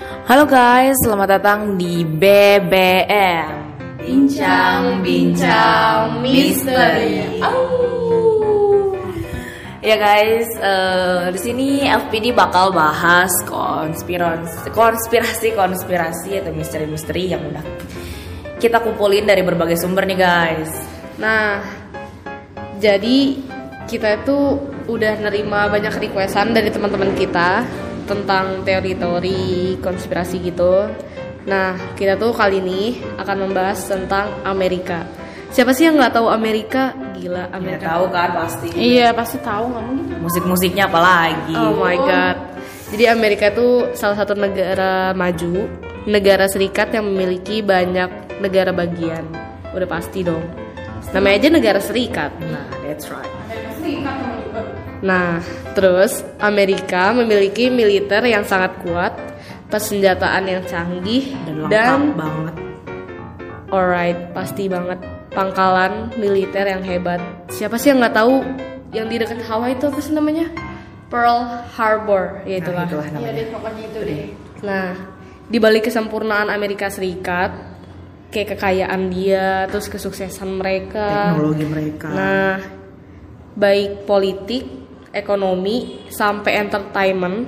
Halo guys, selamat datang di BBM. Bincang-bincang misteri. Ya guys, eh, di sini FPD bakal bahas konspirasi, konspirasi, konspirasi atau misteri-misteri yang udah kita kumpulin dari berbagai sumber nih guys. Nah, jadi kita itu udah nerima banyak requestan dari teman-teman kita tentang teori-teori konspirasi gitu. Nah, kita tuh kali ini akan membahas tentang Amerika. Siapa sih yang nggak tahu Amerika? Gila, Udah Amerika. tahu kan pasti. Iya, pasti tahu nggak mungkin. Musik-musiknya apalagi. Oh my god. Jadi Amerika itu salah satu negara maju, negara serikat yang memiliki banyak negara bagian. Udah pasti dong. Namanya aja negara serikat. Nah, that's right. Nah, terus Amerika memiliki militer yang sangat kuat, persenjataan yang canggih, Dan lengkap dan banget. alright, pasti banget pangkalan militer yang hebat. Siapa sih yang nggak tahu yang di dekat Hawaii itu apa sih namanya? Pearl Harbor, ya itulah. Nah, itulah namanya. Nah, di balik kesempurnaan Amerika Serikat, kayak kekayaan dia, terus kesuksesan mereka. Teknologi mereka. Nah, baik politik, ekonomi, sampai entertainment,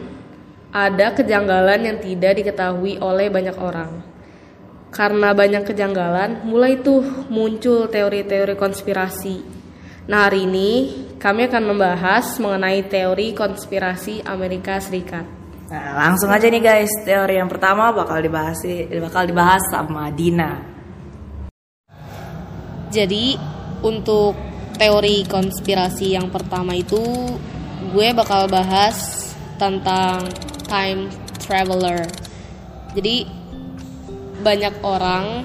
ada kejanggalan yang tidak diketahui oleh banyak orang. Karena banyak kejanggalan, mulai tuh muncul teori-teori konspirasi. Nah, hari ini kami akan membahas mengenai teori konspirasi Amerika Serikat. Nah, langsung aja nih guys, teori yang pertama bakal dibahas bakal dibahas sama Dina. Jadi untuk teori konspirasi yang pertama itu gue bakal bahas tentang time traveler. Jadi banyak orang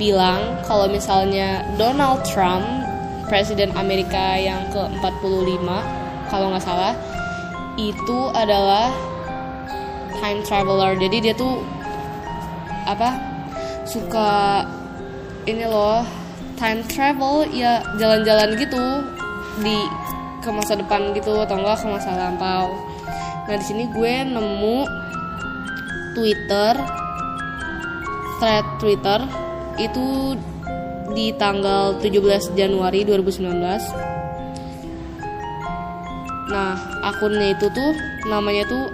bilang kalau misalnya Donald Trump presiden Amerika yang ke-45 kalau nggak salah itu adalah time traveler. Jadi dia tuh apa suka ini loh time travel ya jalan-jalan gitu di ke masa depan gitu atau enggak ke masa lampau. Nah di sini gue nemu Twitter thread Twitter itu di tanggal 17 Januari 2019. Nah akunnya itu tuh namanya tuh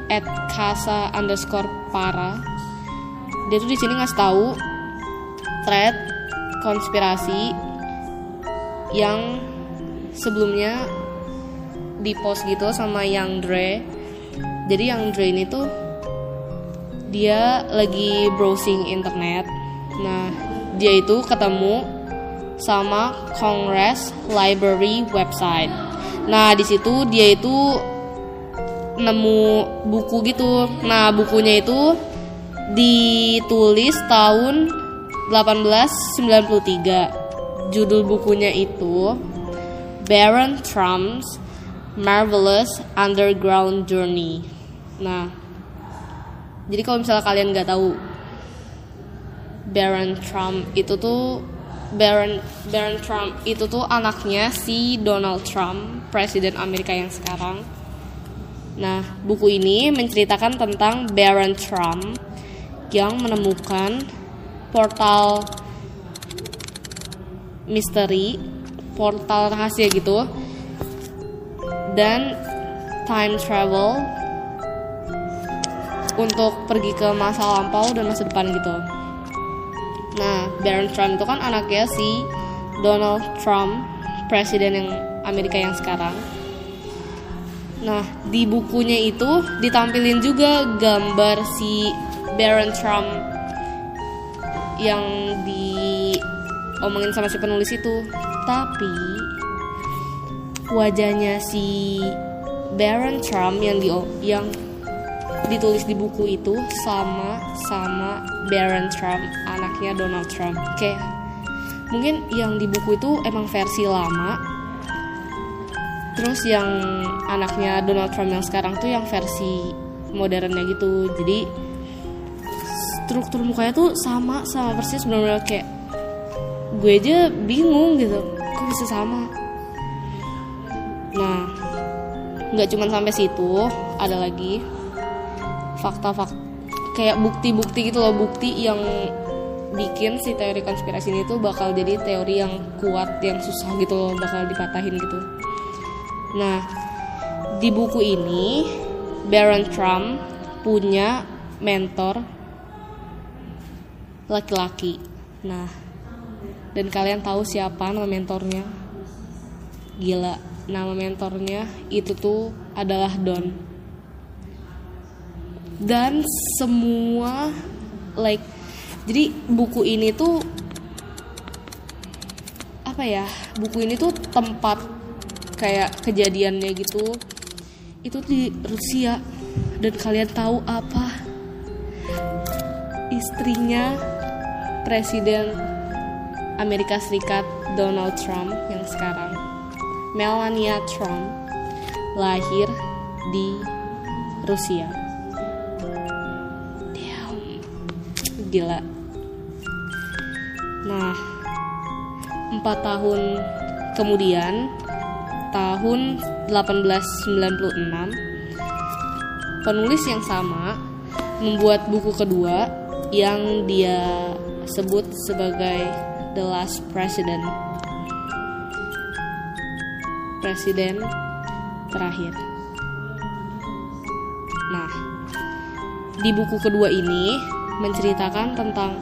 @kasa underscore para. Dia tuh di sini ngasih tahu thread konspirasi yang sebelumnya di post gitu sama yang Dre. Jadi yang Dre ini tuh dia lagi browsing internet. Nah, dia itu ketemu sama Congress Library website. Nah, di situ dia itu nemu buku gitu. Nah, bukunya itu ditulis tahun 1893. Judul bukunya itu Baron Trump's Marvelous Underground Journey. Nah, jadi kalau misalnya kalian nggak tahu Baron Trump itu tuh Baron Baron Trump itu tuh anaknya si Donald Trump, presiden Amerika yang sekarang. Nah, buku ini menceritakan tentang Baron Trump yang menemukan portal misteri, portal rahasia gitu, dan time travel untuk pergi ke masa lampau dan masa depan gitu. Nah, Baron Trump itu kan anaknya si Donald Trump, presiden yang Amerika yang sekarang. Nah, di bukunya itu ditampilin juga gambar si Baron Trump yang diomongin sama si penulis itu. Tapi wajahnya si Baron Trump yang di yang ditulis di buku itu sama sama Baron Trump anaknya Donald Trump. Kayak mungkin yang di buku itu emang versi lama. Terus yang anaknya Donald Trump yang sekarang tuh yang versi modernnya gitu. Jadi struktur mukanya tuh sama sama persis. Benar-benar kayak gue aja bingung gitu. Kok bisa sama nah nggak cuma sampai situ ada lagi fakta fakta kayak bukti-bukti gitu loh bukti yang bikin si teori konspirasi ini tuh bakal jadi teori yang kuat yang susah gitu loh bakal dipatahin gitu. Nah di buku ini Baron Trump punya mentor laki-laki. Nah dan kalian tahu siapa nama mentornya? Gila nama mentornya itu tuh adalah Don. Dan semua like jadi buku ini tuh apa ya buku ini tuh tempat kayak kejadiannya gitu. Itu di Rusia. Dan kalian tahu apa? Istrinya presiden Amerika Serikat Donald Trump yang sekarang Melania Trump lahir di Rusia Damn. gila Nah, empat tahun kemudian, tahun 1896, penulis yang sama membuat buku kedua yang dia sebut sebagai The Last President. Presiden terakhir. Nah, di buku kedua ini menceritakan tentang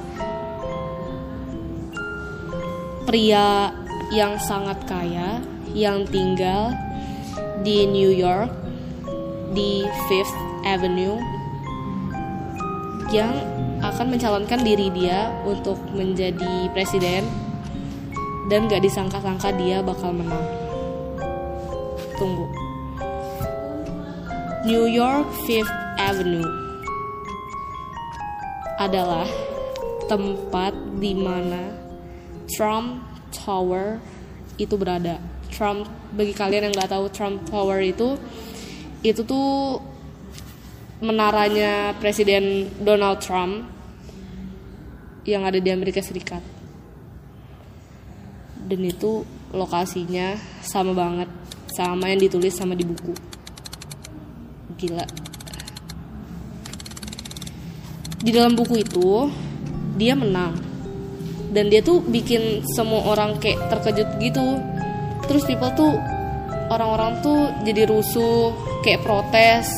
pria yang sangat kaya yang tinggal di New York di Fifth Avenue yang akan mencalonkan diri dia untuk menjadi presiden dan gak disangka-sangka dia bakal menang. Tunggu. New York Fifth Avenue adalah tempat di mana Trump Tower itu berada. Trump bagi kalian yang nggak tahu Trump Tower itu itu tuh menaranya Presiden Donald Trump yang ada di Amerika Serikat. Dan itu lokasinya sama banget sama yang ditulis sama di buku. Gila. Di dalam buku itu dia menang. Dan dia tuh bikin semua orang kayak terkejut gitu. Terus people tuh orang-orang tuh jadi rusuh kayak protes.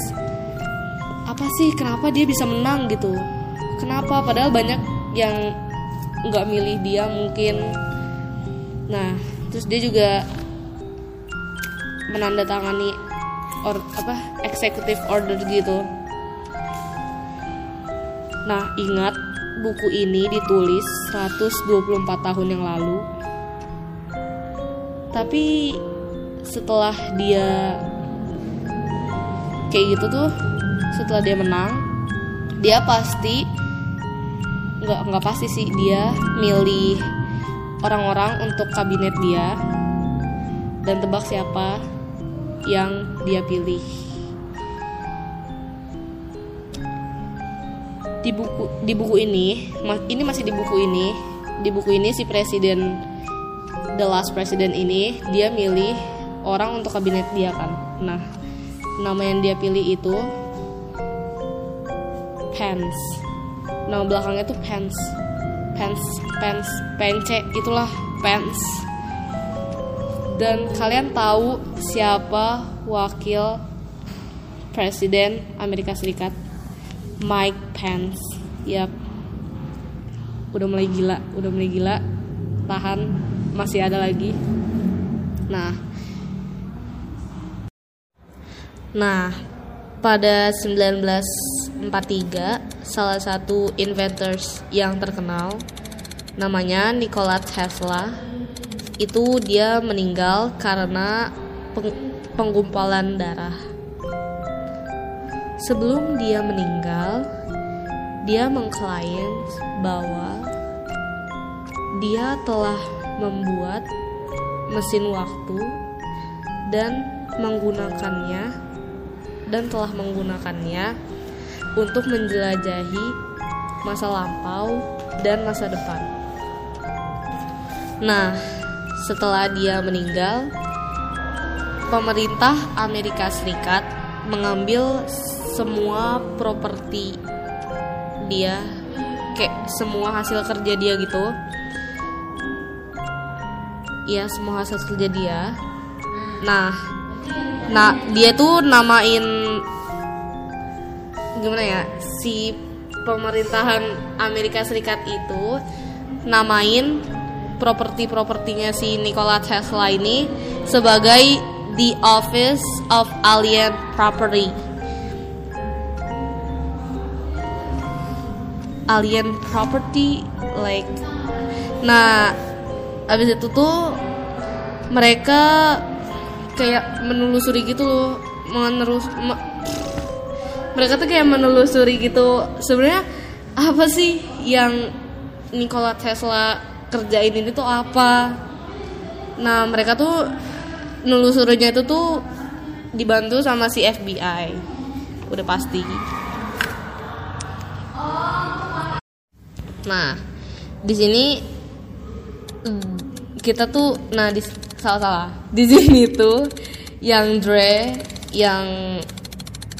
Apa sih kenapa dia bisa menang gitu? Kenapa? Padahal banyak yang nggak milih dia mungkin. Nah terus dia juga menandatangani or apa executive order gitu nah ingat buku ini ditulis 124 tahun yang lalu. Tapi setelah dia kayak gitu tuh, setelah dia menang, dia pasti nggak nggak pasti sih dia milih orang-orang untuk kabinet dia dan tebak siapa yang dia pilih. di buku di buku ini ini masih di buku ini. Di buku ini si presiden the last president ini dia milih orang untuk kabinet dia kan. Nah nama yang dia pilih itu Pence. Nama belakangnya tuh Pence. Pence Pence Pence itulah Pence dan kalian tahu siapa wakil presiden Amerika Serikat Mike Pence. Yap. Udah mulai gila, udah mulai gila. Tahan, masih ada lagi. Nah. Nah, pada 1943 salah satu inventors yang terkenal namanya Nikola Tesla itu dia meninggal karena penggumpalan darah Sebelum dia meninggal, dia mengklaim bahwa dia telah membuat mesin waktu dan menggunakannya dan telah menggunakannya untuk menjelajahi masa lampau dan masa depan. Nah, setelah dia meninggal, pemerintah Amerika Serikat mengambil semua properti dia kayak semua hasil kerja dia gitu. Iya semua hasil kerja dia. Nah nah dia tuh namain gimana ya si pemerintahan Amerika Serikat itu namain properti-propertinya si Nikola Tesla ini sebagai the Office of Alien Property. Alien Property like nah abis itu tuh mereka kayak menelusuri gitu loh menerus me- mereka tuh kayak menelusuri gitu sebenarnya apa sih yang Nikola Tesla kerjain ini tuh apa. Nah mereka tuh nelusurinya itu tuh dibantu sama si FBI udah pasti. Nah di sini mm, kita tuh nah di salah salah. Di sini tuh yang Dre yang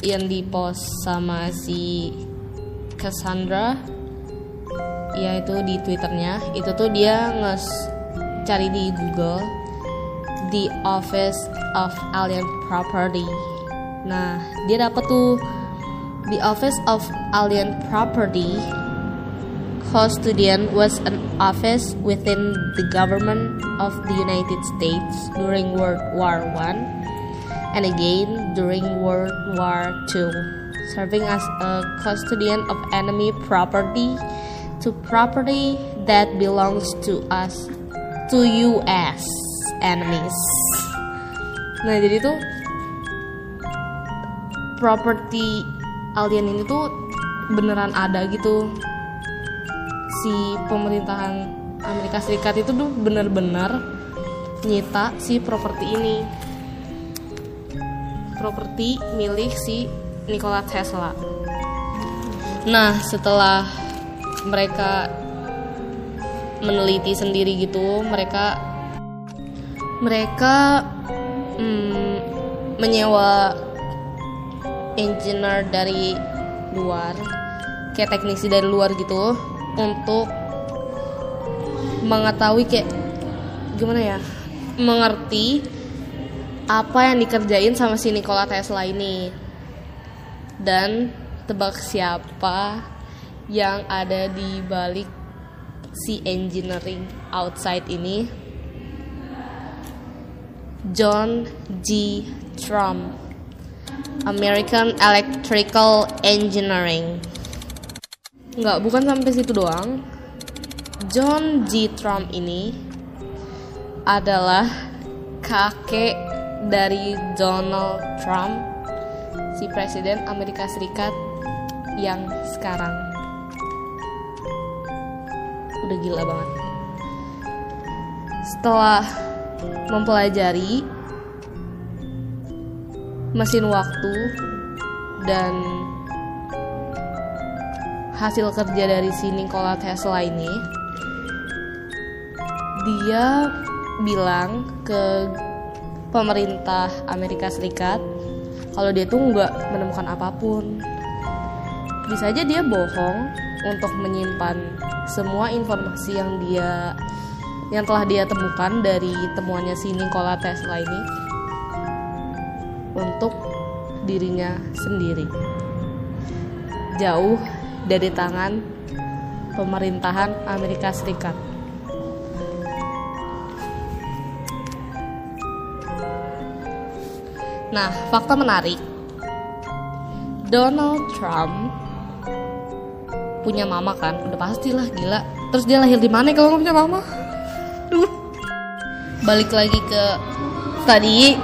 yang di post sama si Cassandra ya itu di twitternya. Itu tuh dia nges cari di Google the Office of Alien Property. Nah dia dapet tuh the Office of Alien Property. Custodian was an office within the government of the United States during World War One and again during World War II, serving as a custodian of enemy property to property that belongs to us to US enemies. Nah jadi tuh property alien ini tuh beneran ada gitu si pemerintahan Amerika Serikat itu tuh bener-bener nyita si properti ini properti milik si Nikola Tesla. Nah, setelah mereka meneliti sendiri gitu, mereka mereka mm, menyewa engineer dari luar, kayak teknisi dari luar gitu, untuk mengetahui kayak gimana ya, mengerti apa yang dikerjain sama si Nikola Tesla ini. Dan tebak siapa yang ada di balik si engineering outside ini John G. Trump American Electrical Engineering nggak bukan sampai situ doang John G. Trump ini adalah kakek dari Donald Trump, si presiden Amerika Serikat yang sekarang. Udah gila banget. Setelah mempelajari mesin waktu dan hasil kerja dari si Nikola Tesla ini, dia bilang ke pemerintah Amerika Serikat kalau dia tuh nggak menemukan apa pun. Bisa aja dia bohong untuk menyimpan semua informasi yang dia yang telah dia temukan dari temuannya si Nikola Tesla ini untuk dirinya sendiri. Jauh dari tangan pemerintahan Amerika Serikat. Nah, fakta menarik. Donald Trump punya mama kan? Udah pastilah gila. Terus dia lahir di mana kalau nggak punya mama? Balik lagi ke tadi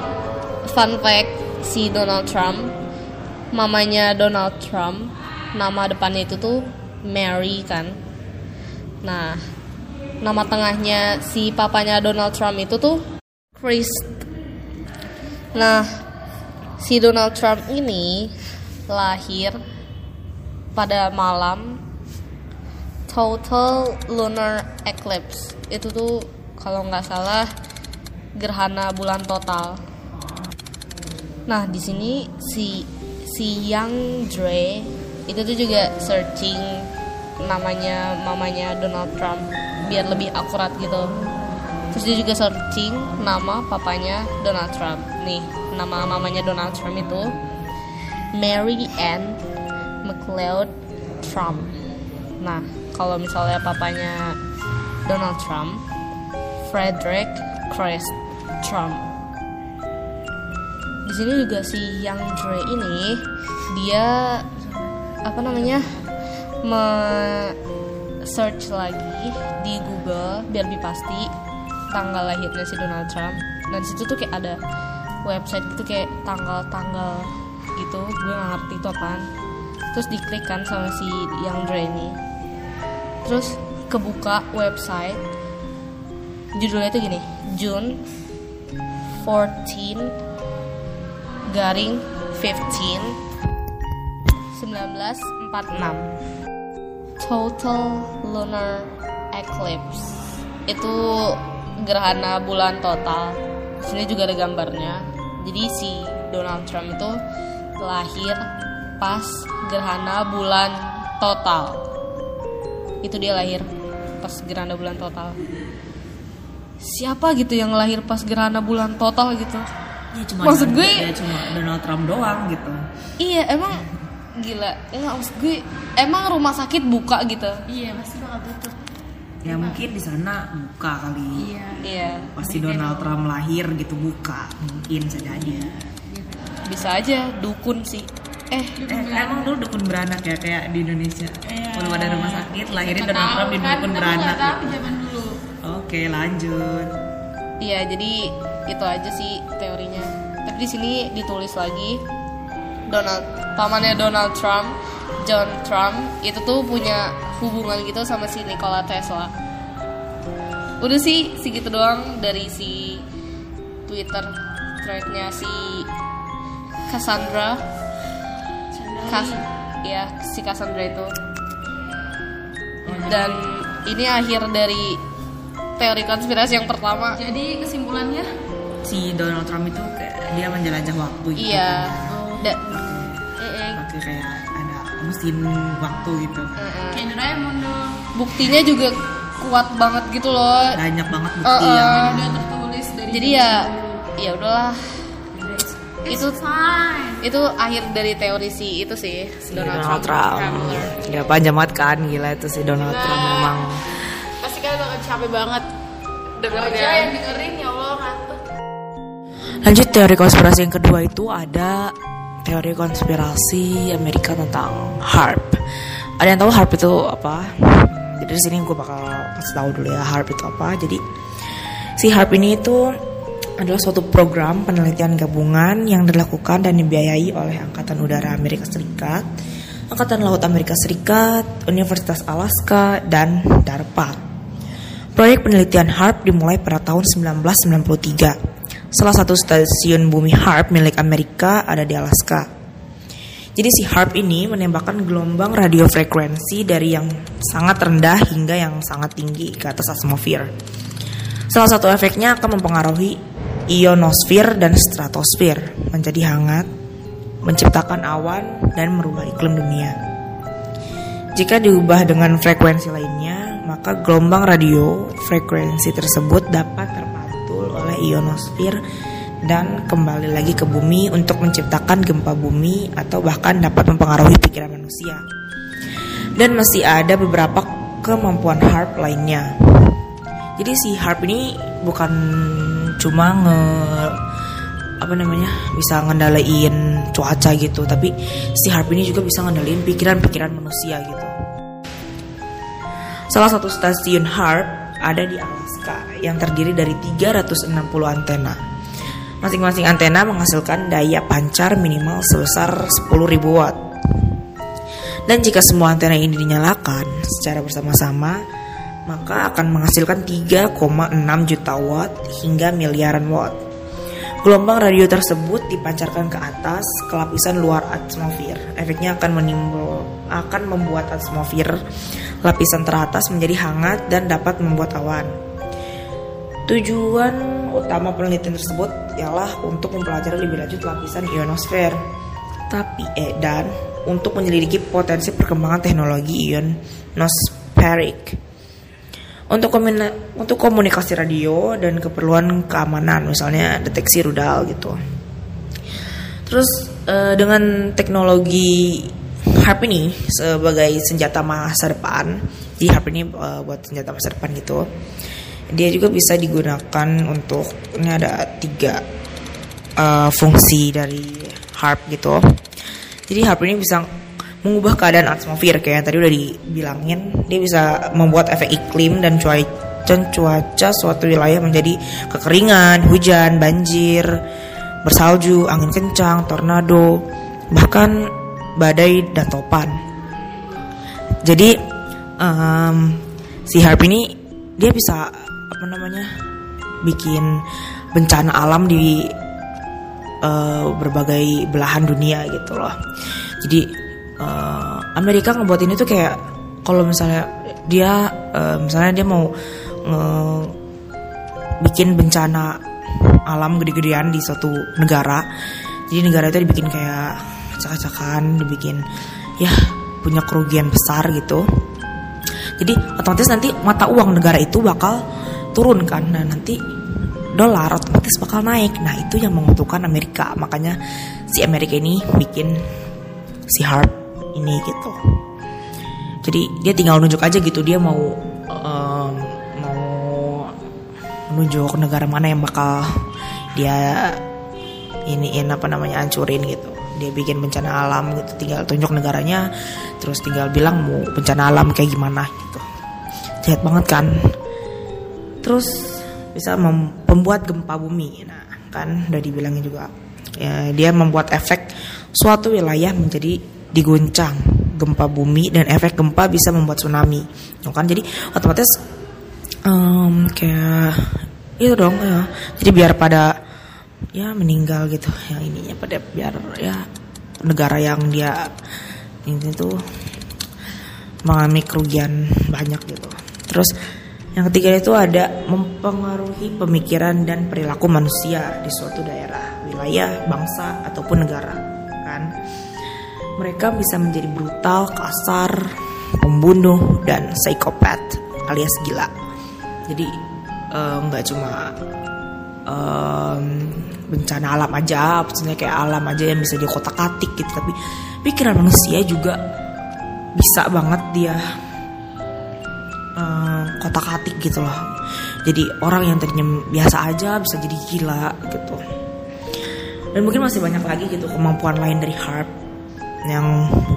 fun fact si Donald Trump. Mamanya Donald Trump, nama depannya itu tuh Mary kan. Nah, nama tengahnya si papanya Donald Trump itu tuh Chris. Nah, si Donald Trump ini lahir pada malam total lunar eclipse. Itu tuh kalau nggak salah gerhana bulan total. Nah, di sini si si Young Dre itu tuh juga searching namanya mamanya Donald Trump biar lebih akurat gitu terus dia juga searching nama papanya Donald Trump nih nama mamanya Donald Trump itu Mary Ann McLeod Trump nah kalau misalnya papanya Donald Trump Frederick Chris Trump. Di sini juga si Yang Dre ini dia apa namanya me search lagi di Google biar lebih pasti tanggal lahirnya si Donald Trump. Dan situ tuh kayak ada website gitu kayak tanggal-tanggal gitu. Gue gak ngerti itu apaan. Terus diklik kan sama si Yang Dre ini terus kebuka website. Judulnya itu gini June 14 garing 15 1946 total lunar eclipse. Itu gerhana bulan total. Sini juga ada gambarnya. Jadi si Donald Trump itu lahir pas gerhana bulan total itu dia lahir pas gerhana bulan total siapa gitu yang lahir pas gerhana bulan total gitu Ya, cuma Maksud gue- ya cuma Donald Trump doang gitu. Iya emang gila Enggak maksud gue Emang rumah sakit buka gitu Iya pasti bakal tutup. Ya mungkin di sana buka kali. Iya. Iya Pasti Donald Trump lahir gitu buka mungkin saja aja. Bisa aja dukun sih Eh Eh, emang dulu dukun beranak ya kayak di Indonesia. Belum ada rumah sakit, lahirin Donald Trump di kan dukun kita beranak. nggak tahu gitu. zaman dulu. Oke, lanjut. Iya jadi itu aja sih teorinya Tapi di sini ditulis lagi Donald Pamannya Donald Trump John Trump Itu tuh punya hubungan gitu sama si Nikola Tesla Udah sih segitu doang dari si Twitter threadnya si Cassandra Kas ya si Cassandra itu dan ini akhir dari teori konspirasi yang pertama Jadi kesimpulannya Si Donald Trump itu kayak dia menjelajah waktu gitu. iya kan. Pakai kayak ada mesin waktu gitu. Kayak Doraemon dong. buktinya juga kuat banget gitu loh Banyak banget bukti Uh-uh. yang Udah tertulis dari jadi ya ya udahlah itu fine. itu akhir dari teori si itu sih Donald, Donald Trump, Trump. Ya panjang banget kan gila itu si Donald Trump memang. Pasti kalian bakal capek banget. Dengernya. Aja yang dengerin ya Allah ngantuk. Lanjut teori konspirasi yang kedua itu ada teori konspirasi Amerika tentang HARP. Ada yang tahu HARP itu apa? Jadi di sini gue bakal kasih tahu dulu ya HARP itu apa. Jadi si HARP ini itu adalah suatu program penelitian gabungan yang dilakukan dan dibiayai oleh Angkatan Udara Amerika Serikat, Angkatan Laut Amerika Serikat, Universitas Alaska, dan DARPA. Proyek penelitian HARP dimulai pada tahun 1993. Salah satu stasiun bumi HARP milik Amerika ada di Alaska. Jadi si HARP ini menembakkan gelombang radio frekuensi dari yang sangat rendah hingga yang sangat tinggi ke atas atmosfer. Salah satu efeknya akan mempengaruhi ionosfer dan stratosfer menjadi hangat, menciptakan awan dan merubah iklim dunia. Jika diubah dengan frekuensi lainnya, maka gelombang radio frekuensi tersebut dapat terpantul oleh ionosfer dan kembali lagi ke bumi untuk menciptakan gempa bumi atau bahkan dapat mempengaruhi pikiran manusia. Dan masih ada beberapa kemampuan HARP lainnya. Jadi si HARP ini bukan cuma nge apa namanya bisa ngendalain cuaca gitu, tapi si HARP ini juga bisa ngendalain pikiran-pikiran manusia gitu. Salah satu stasiun HARP ada di Alaska yang terdiri dari 360 antena. Masing-masing antena menghasilkan daya pancar minimal sebesar 10.000 watt. Dan jika semua antena ini dinyalakan secara bersama-sama, maka akan menghasilkan 3,6 juta watt hingga miliaran watt. Gelombang radio tersebut dipancarkan ke atas ke lapisan luar atmosfer. Efeknya akan menimbul akan membuat atmosfer lapisan teratas menjadi hangat dan dapat membuat awan. Tujuan utama penelitian tersebut ialah untuk mempelajari lebih lanjut lapisan ionosfer. Tapi eh dan untuk menyelidiki potensi perkembangan teknologi ionospheric untuk komuna- untuk komunikasi radio dan keperluan keamanan misalnya deteksi rudal gitu. Terus eh, dengan teknologi HARP ini sebagai senjata masa depan, di HARP ini eh, buat senjata masa depan gitu. Dia juga bisa digunakan untuk ini ada tiga eh, fungsi dari HARP gitu. Jadi HARP ini bisa mengubah keadaan atmosfer kayak yang tadi udah dibilangin. Dia bisa membuat efek iklim dan cuaca cuaca suatu wilayah menjadi kekeringan, hujan, banjir, bersalju, angin kencang, tornado, bahkan badai dan topan. Jadi em, si harp ini dia bisa apa namanya bikin bencana alam di eh, berbagai belahan dunia gitu loh. Jadi eh, Amerika ngebuat ini tuh kayak kalau misalnya dia eh, misalnya dia mau nge- bikin bencana alam gede-gedean di suatu negara. Jadi negara itu dibikin kayak acak-acakan, dibikin ya punya kerugian besar gitu. Jadi otomatis nanti mata uang negara itu bakal turun kan. Nah, nanti dolar otomatis bakal naik. Nah, itu yang menguntungkan Amerika. Makanya si Amerika ini bikin si harp ini gitu. Jadi dia tinggal nunjuk aja gitu dia mau em, mau menunjuk negara mana yang bakal dia iniin apa namanya hancurin gitu. Dia bikin bencana alam gitu, tinggal tunjuk negaranya, terus tinggal bilang mau bencana alam kayak gimana gitu. Jahat banget kan. Terus bisa mem- membuat gempa bumi. Nah, kan udah dibilangin juga. Ya, dia membuat efek suatu wilayah menjadi diguncang gempa bumi dan efek gempa bisa membuat tsunami. Tuh kan jadi otomatis em, kayak itu dong ya. Jadi biar pada ya meninggal gitu yang ininya pada biar ya negara yang dia ini tuh mengalami kerugian banyak gitu. Terus yang ketiga itu ada mempengaruhi pemikiran dan perilaku manusia di suatu daerah, wilayah, bangsa ataupun negara, kan? Mereka bisa menjadi brutal, kasar, pembunuh dan psikopat alias gila. Jadi nggak cuma em, bencana alam aja, maksudnya kayak alam aja yang bisa dikotak-atik gitu, tapi pikiran manusia juga bisa banget dia eh, kotak-atik gitu loh. Jadi orang yang tadinya biasa aja bisa jadi gila gitu. Dan mungkin masih banyak lagi gitu kemampuan lain dari harp yang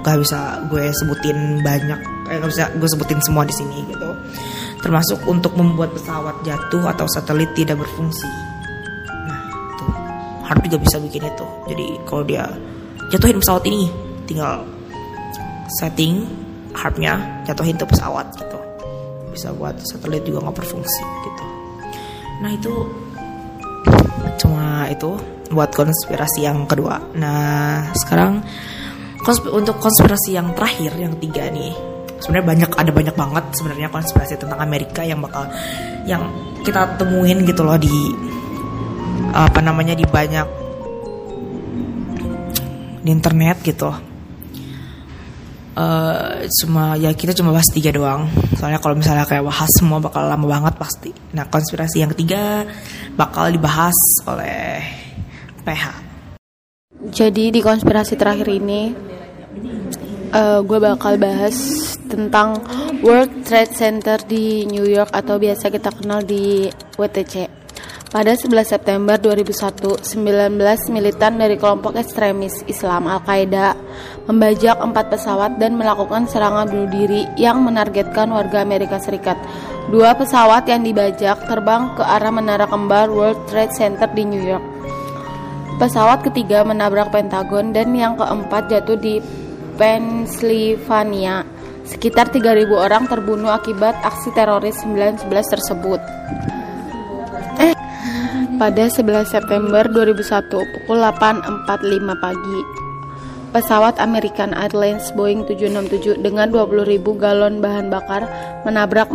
gak bisa gue sebutin banyak, eh, gak bisa gue sebutin semua di sini gitu. Termasuk untuk membuat pesawat jatuh atau satelit tidak berfungsi. Nah, tuh harp juga bisa bikin itu. Jadi kalau dia jatuhin pesawat ini, tinggal setting harpnya jatuhin tuh pesawat gitu bisa buat satelit juga nggak berfungsi gitu nah itu cuma itu buat konspirasi yang kedua nah sekarang konsp- untuk konspirasi yang terakhir yang ketiga nih. Sebenarnya banyak ada banyak banget sebenarnya konspirasi tentang Amerika yang bakal yang kita temuin gitu loh di apa namanya di banyak di internet gitu. Eh cuma ya kita cuma bahas tiga doang. Soalnya kalau misalnya kayak bahas semua bakal lama banget pasti. Nah konspirasi yang ketiga bakal dibahas oleh PH Jadi di konspirasi terakhir ini eh, gue bakal bahas tentang World Trade Center di New York atau biasa kita kenal di WTC. Pada 11 September 2001, 19 militan dari kelompok ekstremis Islam Al-Qaeda membajak empat pesawat dan melakukan serangan bunuh diri yang menargetkan warga Amerika Serikat. Dua pesawat yang dibajak terbang ke arah menara kembar World Trade Center di New York. Pesawat ketiga menabrak Pentagon dan yang keempat jatuh di Pennsylvania. Sekitar 3.000 orang terbunuh akibat aksi teroris 911 tersebut. Eh, pada 11 September 2001 pukul 8.45 pagi, pesawat American Airlines Boeing 767 dengan 20.000 galon bahan bakar menabrak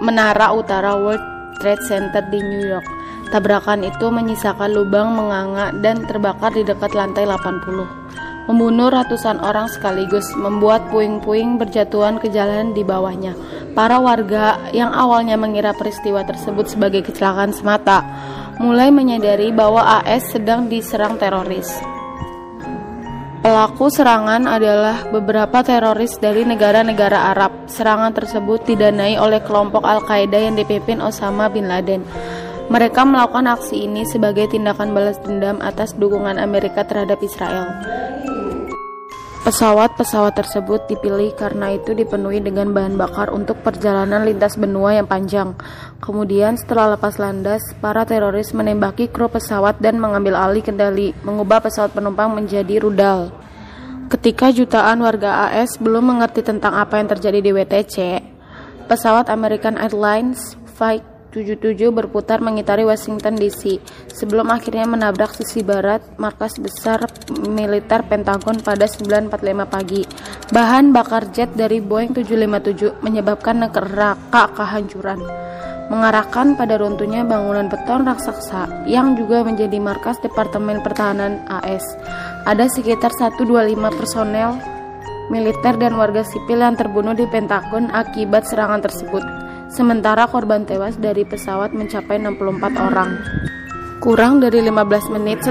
menara utara World Trade Center di New York. Tabrakan itu menyisakan lubang menganga dan terbakar di dekat lantai 80. Membunuh ratusan orang sekaligus, membuat puing-puing berjatuhan ke jalan di bawahnya. Para warga yang awalnya mengira peristiwa tersebut sebagai kecelakaan semata, mulai menyadari bahwa AS sedang diserang teroris. Pelaku serangan adalah beberapa teroris dari negara-negara Arab. Serangan tersebut didanai oleh kelompok Al-Qaeda yang dipimpin Osama bin Laden. Mereka melakukan aksi ini sebagai tindakan balas dendam atas dukungan Amerika terhadap Israel. Pesawat-pesawat tersebut dipilih karena itu dipenuhi dengan bahan bakar untuk perjalanan lintas benua yang panjang. Kemudian setelah lepas landas, para teroris menembaki kru pesawat dan mengambil alih kendali, mengubah pesawat penumpang menjadi rudal. Ketika jutaan warga AS belum mengerti tentang apa yang terjadi di WTC, pesawat American Airlines Flight 77 berputar mengitari Washington DC sebelum akhirnya menabrak sisi barat markas besar militer Pentagon pada 9.45 pagi. Bahan bakar jet dari Boeing 757 menyebabkan neraka kehancuran mengarahkan pada runtuhnya bangunan beton raksasa yang juga menjadi markas Departemen Pertahanan AS. Ada sekitar 125 personel militer dan warga sipil yang terbunuh di Pentagon akibat serangan tersebut. Sementara korban tewas dari pesawat mencapai 64 orang. Kurang dari 15 menit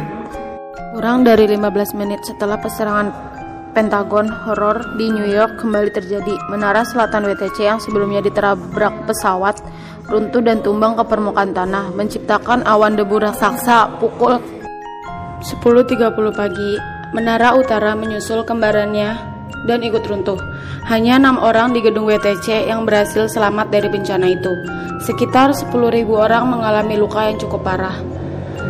kurang dari 15 menit setelah peserangan Pentagon horor di New York kembali terjadi. Menara selatan WTC yang sebelumnya diterabrak pesawat runtuh dan tumbang ke permukaan tanah, menciptakan awan debu raksasa pukul 10.30 pagi. Menara utara menyusul kembarannya dan ikut runtuh. Hanya enam orang di gedung WTC yang berhasil selamat dari bencana itu. Sekitar 10.000 orang mengalami luka yang cukup parah.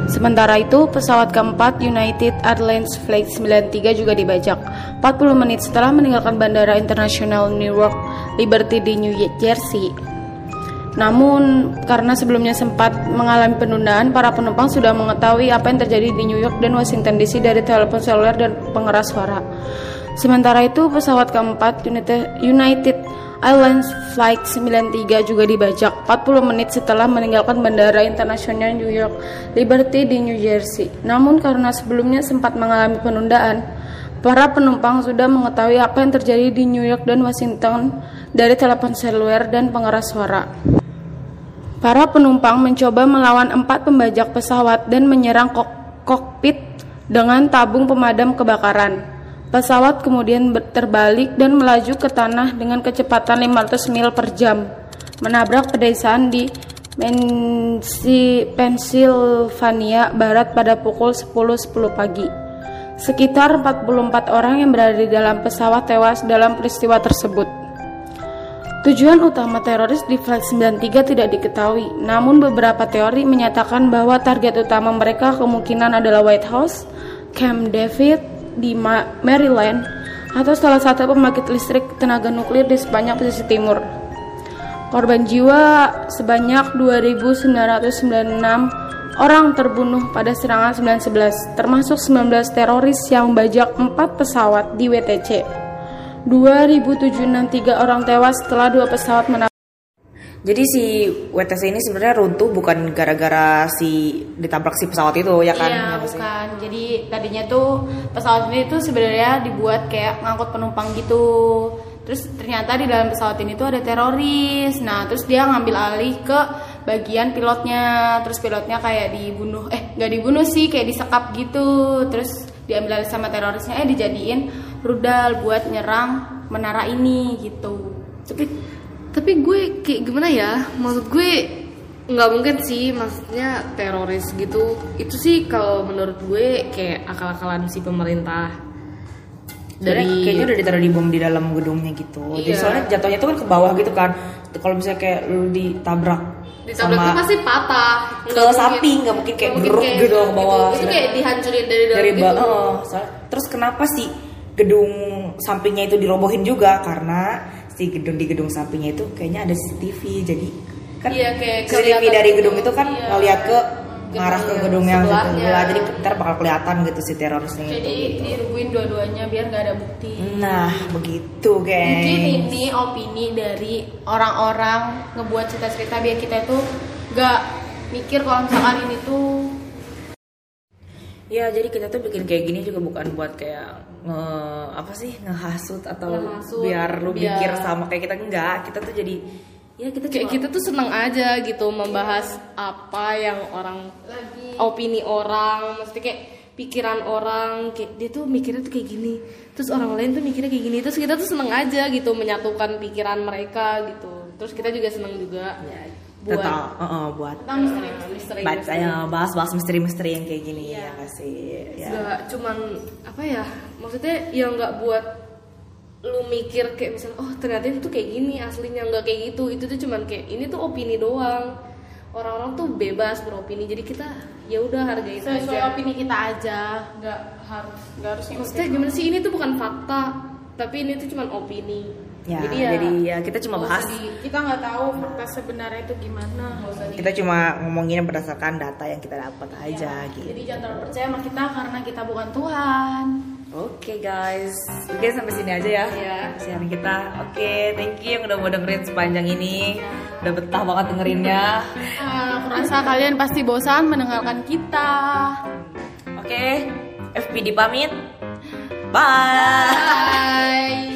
Sementara itu, pesawat keempat United Airlines Flight 93 juga dibajak. 40 menit setelah meninggalkan Bandara Internasional Newark Liberty di New Jersey. Namun, karena sebelumnya sempat mengalami penundaan, para penumpang sudah mengetahui apa yang terjadi di New York dan Washington DC dari telepon seluler dan pengeras suara. Sementara itu, pesawat keempat United Airlines Flight 93 juga dibajak 40 menit setelah meninggalkan Bandara Internasional New York Liberty di New Jersey. Namun karena sebelumnya sempat mengalami penundaan, para penumpang sudah mengetahui apa yang terjadi di New York dan Washington dari telepon seluler dan pengeras suara. Para penumpang mencoba melawan empat pembajak pesawat dan menyerang kok kokpit dengan tabung pemadam kebakaran. Pesawat kemudian terbalik dan melaju ke tanah dengan kecepatan 500 mil per jam, menabrak pedesaan di Pennsylvania Barat pada pukul 10.10 .10 pagi. Sekitar 44 orang yang berada di dalam pesawat tewas dalam peristiwa tersebut. Tujuan utama teroris di Flight 93 tidak diketahui, namun beberapa teori menyatakan bahwa target utama mereka kemungkinan adalah White House, Camp David, di Maryland atau salah satu pembangkit listrik tenaga nuklir di sepanjang pesisir timur. Korban jiwa sebanyak 2.996 orang terbunuh pada serangan 911, termasuk 19 teroris yang membajak 4 pesawat di WTC. 2.763 orang tewas setelah dua pesawat menabrak jadi si WTC ini sebenarnya runtuh bukan gara-gara si ditabrak si pesawat itu ya kan? Iya, ya, bukan. Jadi tadinya tuh pesawat ini tuh sebenarnya dibuat kayak ngangkut penumpang gitu. Terus ternyata di dalam pesawat ini tuh ada teroris. Nah, terus dia ngambil alih ke bagian pilotnya. Terus pilotnya kayak dibunuh. Eh, nggak dibunuh sih, kayak disekap gitu. Terus diambil alih sama terorisnya eh dijadiin rudal buat nyerang menara ini gitu. Tapi tapi gue kayak gimana ya? Maksud gue nggak mungkin sih. Maksudnya teroris gitu. Itu sih kalau menurut gue kayak akal-akalan si pemerintah. Dari kayaknya udah ditaruh di bom di dalam gedungnya gitu. Iya. jadi soalnya jatuhnya tuh kan ke bawah gitu kan. Kalau misalnya kayak lu ditabrak ditabrak sama pasti patah. Ke samping nggak mungkin kayak geruk gitu ke bawah. itu kayak dihancurin dari dalam dari gitu. oh, terus kenapa sih gedung sampingnya itu dirobohin juga? Karena si gedung di gedung sampingnya itu kayaknya ada CCTV jadi kan iya, kayak CCTV dari gedung itu kan iya, ngeliat ke ngarah ke gedung yang sebelah jadi ntar bakal kelihatan gitu si terorisnya jadi itu. dirubuhin dua-duanya biar gak ada bukti. Nah begitu guys. mungkin ini opini dari orang-orang ngebuat cerita-cerita biar kita itu gak mikir kalau misalkan ini tuh Ya jadi kita tuh bikin kayak gini juga bukan buat kayak nge, apa sih ngehasut atau Ngehasut, biar lu biar- mikir sama kayak kita enggak. Kita tuh jadi ya kita kayak cuma kita tuh seneng aja gitu membahas apa yang orang opini orang mesti kayak pikiran orang kayak dia tuh mikirnya tuh kayak gini. Terus orang lain tuh mikirnya kayak gini. Terus kita tuh seneng aja gitu menyatukan pikiran mereka gitu. Terus kita juga seneng juga buat tetap uh, uh, buat tentang misteri-misteri baca ya bahas-bahas misteri-misteri yang kayak gini ya nggak sih? Ya. nggak cuman apa ya maksudnya ya nggak buat lu mikir kayak misalnya oh ternyata itu kayak gini aslinya nggak kayak gitu. Itu tuh cuman kayak ini tuh opini doang. Orang-orang tuh bebas beropini jadi kita ya udah hargain sesuai aja. opini kita aja nggak harus nggak harus maksudnya gimana sih ini tuh bukan fakta tapi ini tuh cuman opini Ya, jadi jadi ya, ya, kita cuma bahas di- kita nggak tahu fakta sebenarnya itu gimana kita cuma ngomongin berdasarkan data yang kita dapat aja gitu. jadi jangan terlalu percaya sama kita karena kita bukan Tuhan Oke guys, oke sampai sini aja ya. Iya. Siaran kita. Oke, thank you yang udah mau dengerin sepanjang ini. Udah betah banget dengerinnya. Ah, aku rasa kalian pasti bosan mendengarkan kita Oke, FPD pamit. Bye. bye